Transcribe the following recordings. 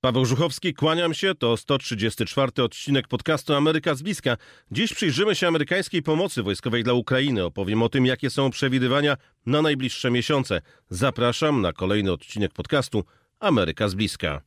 Paweł Żuchowski, kłaniam się. To 134 odcinek podcastu Ameryka z bliska. Dziś przyjrzymy się amerykańskiej pomocy wojskowej dla Ukrainy. Opowiem o tym, jakie są przewidywania na najbliższe miesiące. Zapraszam na kolejny odcinek podcastu Ameryka z bliska.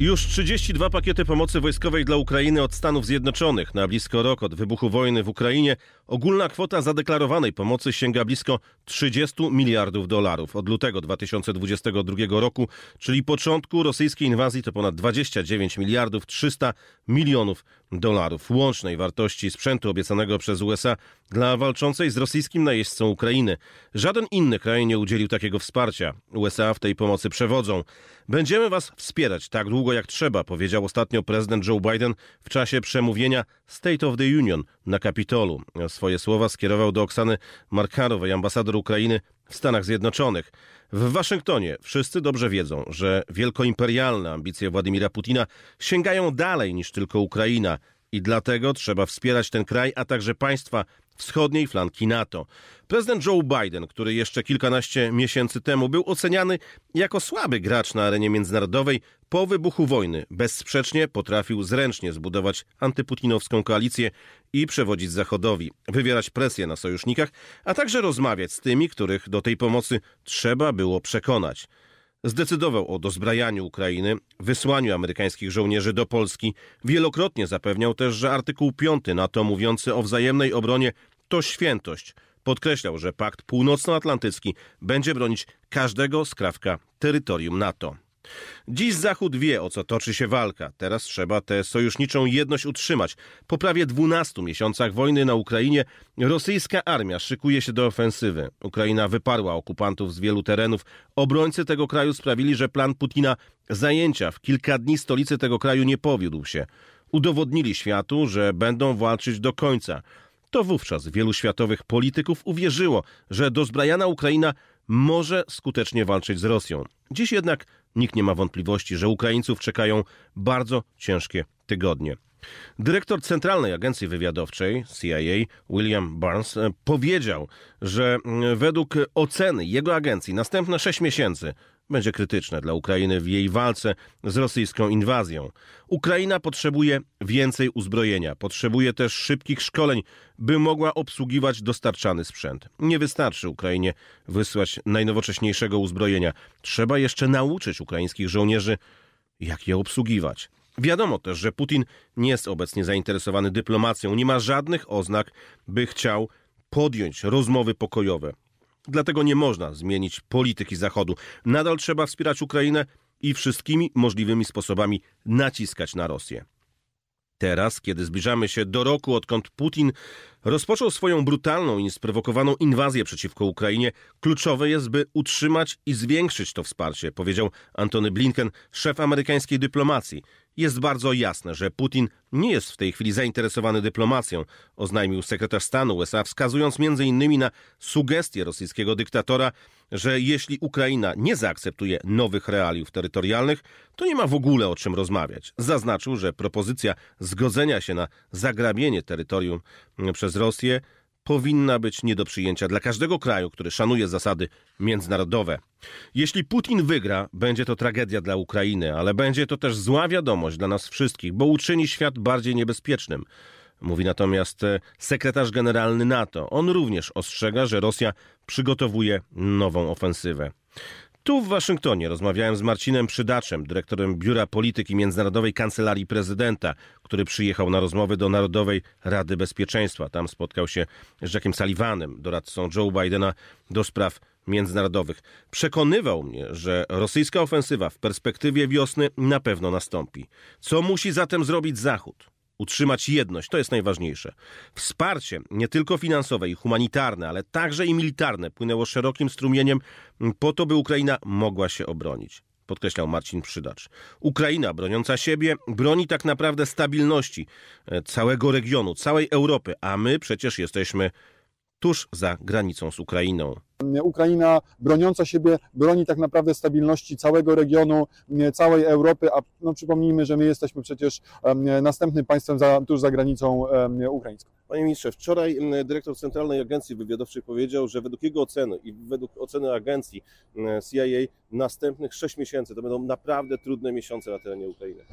Już 32 pakiety pomocy wojskowej dla Ukrainy od Stanów Zjednoczonych. Na blisko rok od wybuchu wojny w Ukrainie ogólna kwota zadeklarowanej pomocy sięga blisko 30 miliardów dolarów. Od lutego 2022 roku, czyli początku rosyjskiej inwazji, to ponad 29 miliardów 300 milionów dolarów łącznej wartości sprzętu obiecanego przez USA dla walczącej z rosyjskim najeźdźcą Ukrainy. Żaden inny kraj nie udzielił takiego wsparcia. USA w tej pomocy przewodzą. Będziemy was wspierać tak długo jak trzeba, powiedział ostatnio prezydent Joe Biden w czasie przemówienia State of the Union na Kapitolu. Swoje słowa skierował do Oksany Markarowej, ambasador Ukrainy w Stanach Zjednoczonych. W Waszyngtonie wszyscy dobrze wiedzą, że wielkoimperialne ambicje Władimira Putina sięgają dalej niż tylko Ukraina i dlatego trzeba wspierać ten kraj, a także państwa wschodniej flanki NATO. Prezydent Joe Biden, który jeszcze kilkanaście miesięcy temu był oceniany jako słaby gracz na arenie międzynarodowej, po wybuchu wojny bezsprzecznie potrafił zręcznie zbudować antyputinowską koalicję i przewodzić Zachodowi, wywierać presję na sojusznikach, a także rozmawiać z tymi, których do tej pomocy trzeba było przekonać. Zdecydował o dozbrajaniu Ukrainy, wysłaniu amerykańskich żołnierzy do Polski. Wielokrotnie zapewniał też, że artykuł 5 NATO mówiący o wzajemnej obronie to świętość. Podkreślał, że Pakt Północnoatlantycki będzie bronić każdego skrawka terytorium NATO. Dziś Zachód wie, o co toczy się walka. Teraz trzeba tę sojuszniczą jedność utrzymać. Po prawie 12 miesiącach wojny na Ukrainie rosyjska armia szykuje się do ofensywy. Ukraina wyparła okupantów z wielu terenów. Obrońcy tego kraju sprawili, że plan Putina zajęcia w kilka dni stolicy tego kraju nie powiódł się. Udowodnili światu, że będą walczyć do końca. To wówczas wielu światowych polityków uwierzyło, że dozbrajana Ukraina może skutecznie walczyć z Rosją. Dziś jednak nikt nie ma wątpliwości, że Ukraińców czekają bardzo ciężkie tygodnie. Dyrektor Centralnej Agencji Wywiadowczej CIA, William Barnes, powiedział, że według oceny jego agencji następne sześć miesięcy będzie krytyczne dla Ukrainy w jej walce z rosyjską inwazją. Ukraina potrzebuje więcej uzbrojenia, potrzebuje też szybkich szkoleń, by mogła obsługiwać dostarczany sprzęt. Nie wystarczy Ukrainie wysłać najnowocześniejszego uzbrojenia. Trzeba jeszcze nauczyć ukraińskich żołnierzy, jak je obsługiwać. Wiadomo też, że Putin nie jest obecnie zainteresowany dyplomacją, nie ma żadnych oznak, by chciał podjąć rozmowy pokojowe. Dlatego nie można zmienić polityki Zachodu. Nadal trzeba wspierać Ukrainę i wszystkimi możliwymi sposobami naciskać na Rosję. Teraz, kiedy zbliżamy się do roku, odkąd Putin rozpoczął swoją brutalną i sprowokowaną inwazję przeciwko Ukrainie, kluczowe jest, by utrzymać i zwiększyć to wsparcie, powiedział Antony Blinken, szef amerykańskiej dyplomacji. Jest bardzo jasne, że Putin nie jest w tej chwili zainteresowany dyplomacją, oznajmił sekretarz stanu USA, wskazując m.in. na sugestię rosyjskiego dyktatora, że jeśli Ukraina nie zaakceptuje nowych realiów terytorialnych, to nie ma w ogóle o czym rozmawiać. Zaznaczył, że propozycja zgodzenia się na zagrabienie terytorium przez Rosję powinna być nie do przyjęcia dla każdego kraju, który szanuje zasady międzynarodowe. Jeśli Putin wygra, będzie to tragedia dla Ukrainy, ale będzie to też zła wiadomość dla nas wszystkich, bo uczyni świat bardziej niebezpiecznym. Mówi natomiast e, sekretarz generalny NATO. On również ostrzega, że Rosja przygotowuje nową ofensywę. Tu w Waszyngtonie rozmawiałem z Marcinem Przydaczem, dyrektorem Biura Polityki Międzynarodowej Kancelarii Prezydenta, który przyjechał na rozmowy do Narodowej Rady Bezpieczeństwa. Tam spotkał się z Jackiem Sullivanem, doradcą Joe Bidena do spraw międzynarodowych. Przekonywał mnie, że rosyjska ofensywa w perspektywie wiosny na pewno nastąpi. Co musi zatem zrobić Zachód? Utrzymać jedność, to jest najważniejsze. Wsparcie, nie tylko finansowe i humanitarne, ale także i militarne, płynęło szerokim strumieniem po to, by Ukraina mogła się obronić. Podkreślał Marcin Przydacz. Ukraina, broniąca siebie, broni tak naprawdę stabilności e, całego regionu, całej Europy, a my przecież jesteśmy tuż za granicą z Ukrainą. Ukraina broniąca siebie broni tak naprawdę stabilności całego regionu, całej Europy, a no, przypomnijmy, że my jesteśmy przecież następnym państwem za, tuż za granicą ukraińską. Panie ministrze, wczoraj dyrektor Centralnej Agencji Wywiadowczej powiedział, że według jego oceny i według oceny agencji CIA następnych 6 miesięcy to będą naprawdę trudne miesiące na terenie Ukrainy.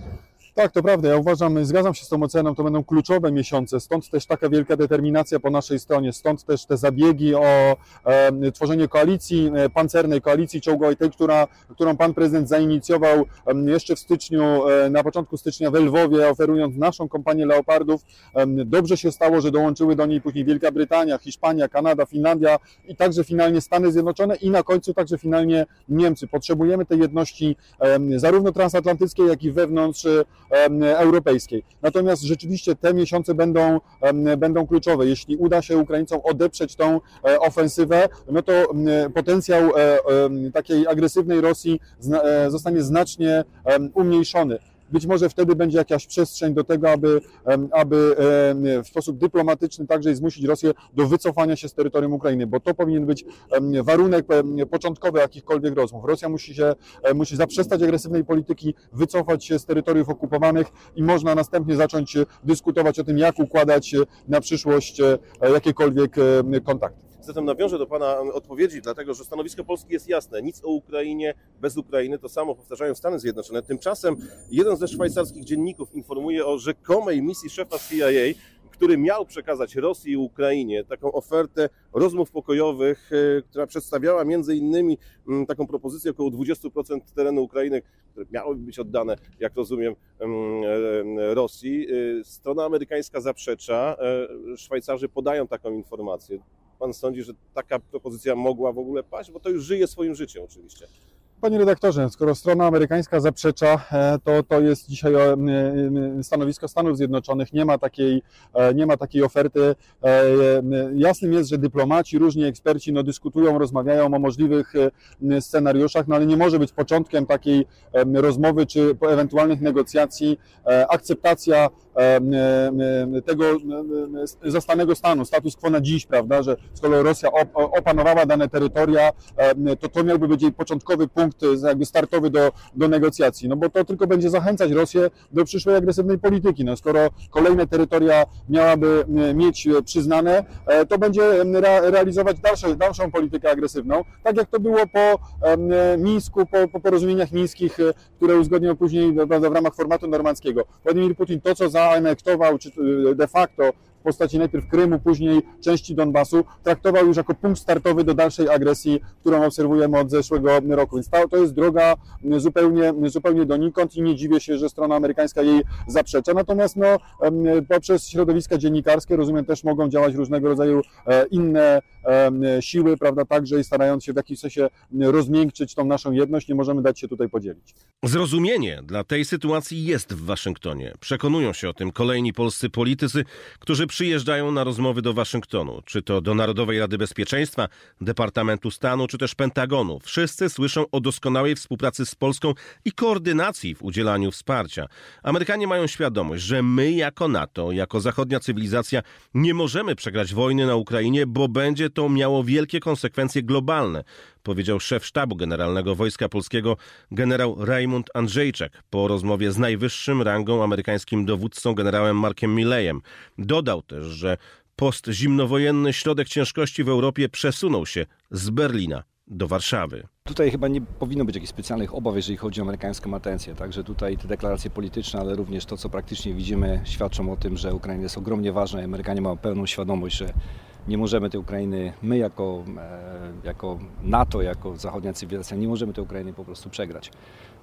Tak, to prawda. Ja uważam, zgadzam się z tą oceną, to będą kluczowe miesiące, stąd też taka wielka determinacja po naszej stronie, stąd też te zabiegi o e, tworzenie koalicji e, pancernej, koalicji czołgowej, tej, która, którą pan prezydent zainicjował e, jeszcze w styczniu, e, na początku stycznia w Lwowie, oferując naszą kompanię Leopardów. E, dobrze się stało, że dołączyły do niej później Wielka Brytania, Hiszpania, Kanada, Finlandia i także finalnie Stany Zjednoczone i na końcu także finalnie Niemcy. Potrzebujemy tej jedności e, zarówno transatlantyckiej, jak i wewnątrz europejskiej. Natomiast rzeczywiście te miesiące będą, będą kluczowe. Jeśli uda się Ukraińcom odeprzeć tą e, ofensywę, no to potencjał e, takiej agresywnej Rosji e, zostanie znacznie umniejszony. Być może wtedy będzie jakaś przestrzeń do tego, aby, aby w sposób dyplomatyczny także zmusić Rosję do wycofania się z terytorium Ukrainy, bo to powinien być warunek początkowy jakichkolwiek rozmów. Rosja musi się musi zaprzestać agresywnej polityki, wycofać się z terytoriów okupowanych i można następnie zacząć dyskutować o tym, jak układać na przyszłość e, jakiekolwiek kontakty. Zatem nawiążę do Pana odpowiedzi, dlatego że stanowisko Polski jest jasne. Nic o Ukrainie bez Ukrainy, to samo powtarzają Stany Zjednoczone. Tymczasem jeden ze szwajcarskich dzienników informuje o rzekomej misji szefa CIA, który miał przekazać Rosji i Ukrainie taką ofertę rozmów pokojowych, e, która przedstawiała między innymi mm, taką propozycję około 20% terenu Ukrainy, które miałyby być oddane, jak rozumiem, mm, e, Rosji. E, strona amerykańska zaprzecza, Szwajcarzy podają taką informację pan sądzi, że taka propozycja mogła w ogóle paść? Bo to już żyje swoim życiem oczywiście. Panie redaktorze, skoro strona amerykańska zaprzecza, e, to to jest dzisiaj e, stanowisko Stanów Zjednoczonych. Nie ma takiej, e, nie ma takiej oferty. Jasnym jest, że dyplomaci, różni eksperci no, dyskutują, rozmawiają o możliwych scenariuszach, no ale nie może być początkiem takiej rozmowy czy ewentualnych negocjacji akceptacja tego zastanego stanu, status quo na dziś, prawda, że skoro Rosja opanowała dane terytoria, to to miałby być jej początkowy punkt punkt jakby startowy do, do negocjacji, no bo to tylko będzie zachęcać Rosję do przyszłej agresywnej polityki. No, skoro kolejne terytoria miałaby mieć przyznane, e, to będzie realizować dalsze, dalszą politykę agresywną, tak jak to było po Mińsku, po, po porozumieniach mińskich, e, które uzgodnił później w ramach formatu normandzkiego. Władimir Putin to, co zaanektował, czy e, de facto w postaci najpierw Krymu, później części Donbasu, traktował już jako punkt startowy do dalszej agresji, którą obserwujemy od zeszłego roku. Więc to jest droga zupełnie, zupełnie donikąd i nie dziwię się, że strona amerykańska jej zaprzecza. Natomiast no, poprzez środowiska dziennikarskie, rozumiem, też mogą działać różnego rodzaju e, inne siły, prawda, także i starając się w jakiś sensie rozmiękczyć tą naszą jedność, nie możemy dać się tutaj podzielić. Zrozumienie dla tej sytuacji jest w Waszyngtonie. Przekonują się o tym kolejni polscy politycy, którzy przyjeżdżają na rozmowy do Waszyngtonu, czy to do Narodowej Rady Bezpieczeństwa, Departamentu Stanu, czy też Pentagonu. Wszyscy słyszą o doskonałej współpracy z Polską i koordynacji w udzielaniu wsparcia. Amerykanie mają świadomość, że my jako NATO, jako zachodnia cywilizacja nie możemy przegrać wojny na Ukrainie, bo będzie to miało wielkie konsekwencje globalne powiedział szef sztabu generalnego Wojska Polskiego generał Raymond Andrzejczak po rozmowie z najwyższym rangą amerykańskim dowódcą generałem Markiem Milleyem. Dodał też, że postzimnowojenny środek ciężkości w Europie przesunął się z Berlina do Warszawy. Tutaj chyba nie powinno być jakichś specjalnych obaw, jeżeli chodzi o amerykańską atencję. Także tutaj te deklaracje polityczne, ale również to, co praktycznie widzimy, świadczą o tym, że Ukraina jest ogromnie ważna. Amerykanie mają pełną świadomość, że nie możemy tej Ukrainy, my jako, e, jako NATO, jako zachodnia cywilizacja, nie możemy tej Ukrainy po prostu przegrać.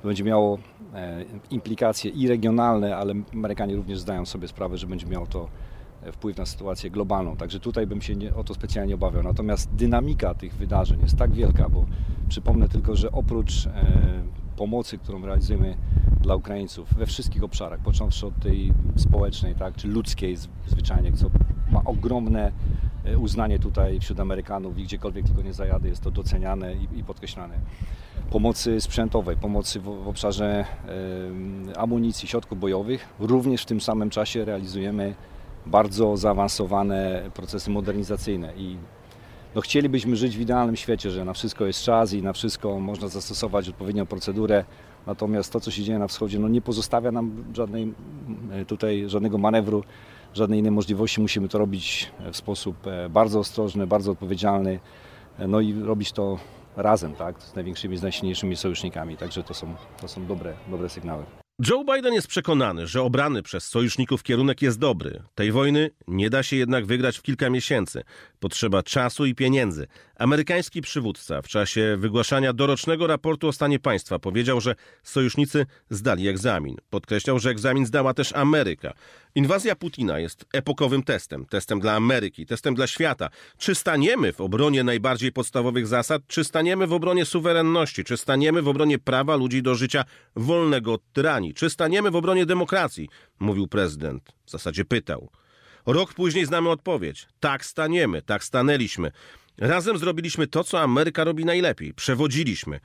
To będzie miało e, implikacje i regionalne, ale Amerykanie również zdają sobie sprawę, że będzie miało to e, wpływ na sytuację globalną. Także tutaj bym się nie, o to specjalnie obawiał. Natomiast dynamika tych wydarzeń jest tak wielka, bo przypomnę tylko, że oprócz pomocy, którą realizujemy dla Ukraińców we wszystkich obszarach, począwszy od tej społecznej, tak, czy ludzkiej zwyczajnie, co ma ogromne e, uznanie tutaj wśród Amerykanów i gdziekolwiek tylko nie zajadę, jest to doceniane i, podkreślane. Pomocy sprzętowej, pomocy w, obszarze amunicji, środków bojowych. Również w tym samym czasie realizujemy bardzo zaawansowane procesy modernizacyjne i no chcielibyśmy żyć w idealnym świecie, że na wszystko jest czas i na wszystko można zastosować odpowiednią procedurę. Natomiast to, co się dzieje na wschodzie, no nie pozostawia nam żadnej, tutaj żadnego manewru, żadnej innej możliwości. Musimy to robić w sposób e, bardzo ostrożny, bardzo odpowiedzialny, e, no i robić to razem, tak, z największymi, z najsilniejszymi sojusznikami. Także to są, to są dobre, dobre sygnały. Joe Biden jest przekonany, że obrany przez sojuszników kierunek jest dobry. Tej wojny nie da się jednak wygrać w kilka miesięcy. Potrzeba czasu i pieniędzy. Amerykański przywódca w czasie wygłaszania dorocznego raportu o stanie państwa powiedział, że sojusznicy zdali egzamin. Podkreślał, że egzamin zdała też Ameryka. Inwazja Putina jest epokowym testem, testem dla Ameryki, testem dla świata. Czy staniemy w obronie najbardziej podstawowych zasad, czy staniemy w obronie suwerenności, czy staniemy w obronie prawa ludzi do życia wolnego od tyranii, czy staniemy w obronie demokracji, mówił prezydent. W zasadzie pytał. Rok później znamy odpowiedź. Tak staniemy, tak stanęliśmy. Razem zrobiliśmy to, co Ameryka robi najlepiej. Przewodziliśmy,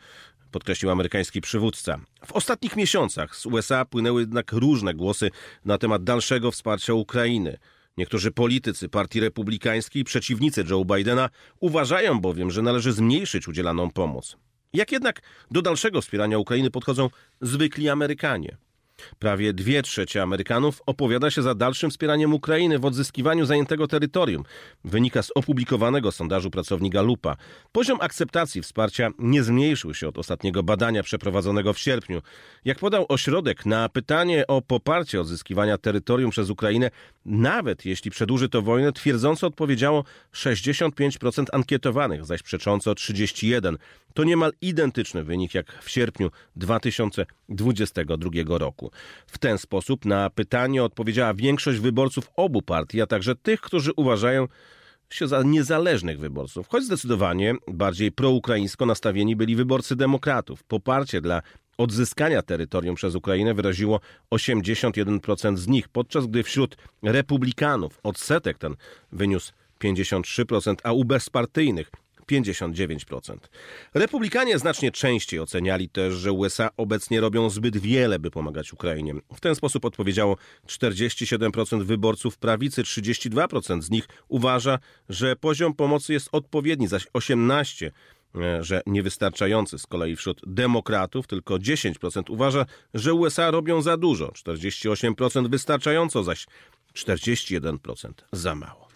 podkreślił amerykański przywódca. W ostatnich miesiącach z USA płynęły jednak różne głosy na temat dalszego wsparcia Ukrainy. Niektórzy politycy Partii Republikańskiej, przeciwnicy Joe Bidena, uważają bowiem, że należy zmniejszyć udzielaną pomoc. Jak jednak do dalszego wspierania Ukrainy podchodzą zwykli Amerykanie? Prawie dwie trzecie Amerykanów opowiada się za dalszym wspieraniem Ukrainy w odzyskiwaniu zajętego terytorium. Wynika z opublikowanego sondażu pracownika Lupa. Poziom akceptacji wsparcia nie zmniejszył się od ostatniego badania przeprowadzonego w sierpniu. Jak podał ośrodek, na pytanie o poparcie odzyskiwania terytorium przez Ukrainę, nawet jeśli przedłuży to wojnę, twierdząco odpowiedziało 65% ankietowanych, zaś przecząco 31%. To niemal identyczny wynik jak w sierpniu 2022 roku. W ten sposób na pytanie odpowiedziała większość wyborców obu partii, a także tych, którzy uważają się za niezależnych wyborców, choć zdecydowanie bardziej proukraińsko nastawieni byli wyborcy demokratów. Poparcie dla odzyskania terytorium przez Ukrainę wyraziło 81% z nich, podczas gdy wśród republikanów odsetek ten wyniósł 53%, a u bezpartyjnych 59%. Republikanie znacznie częściej oceniali też, że USA obecnie robią zbyt wiele, by pomagać Ukrainie. W ten sposób odpowiedziało 47% wyborców prawicy, 32% z nich uważa, że poziom pomocy jest odpowiedni, zaś 18% e, że niewystarczający. Z kolei wśród demokratów tylko 10% uważa, że USA robią za dużo, 48% wystarczająco, zaś 41% za mało.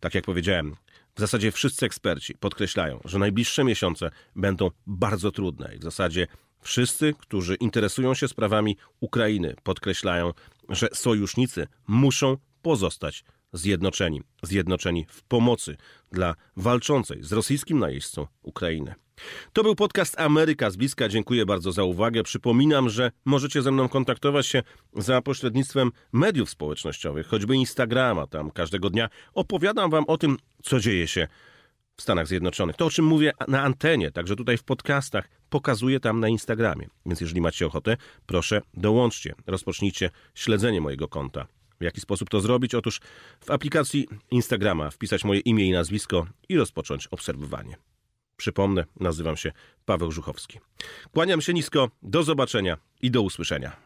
Tak jak powiedziałem, w zasadzie wszyscy eksperci podkreślają, że najbliższe miesiące będą bardzo trudne i w zasadzie wszyscy, którzy interesują się sprawami Ukrainy, podkreślają, że sojusznicy muszą pozostać zjednoczeni, zjednoczeni w pomocy dla walczącej z rosyjskim najeźdźcą Ukrainy. To był podcast Ameryka z bliska. Dziękuję bardzo za uwagę. Przypominam, że możecie ze mną kontaktować się za pośrednictwem mediów społecznościowych, choćby Instagrama. Tam każdego dnia opowiadam wam o tym, co dzieje się w Stanach Zjednoczonych. To, o czym mówię na antenie, także tutaj w podcastach, pokazuję tam na Instagramie. Więc jeżeli macie ochotę, proszę dołączcie, rozpocznijcie śledzenie mojego konta. W jaki sposób to zrobić? Otóż w aplikacji Instagrama wpisać moje imię i nazwisko i rozpocząć obserwowanie. Przypomnę, nazywam się Paweł Żuchowski. Kłaniam się nisko, do zobaczenia i do usłyszenia.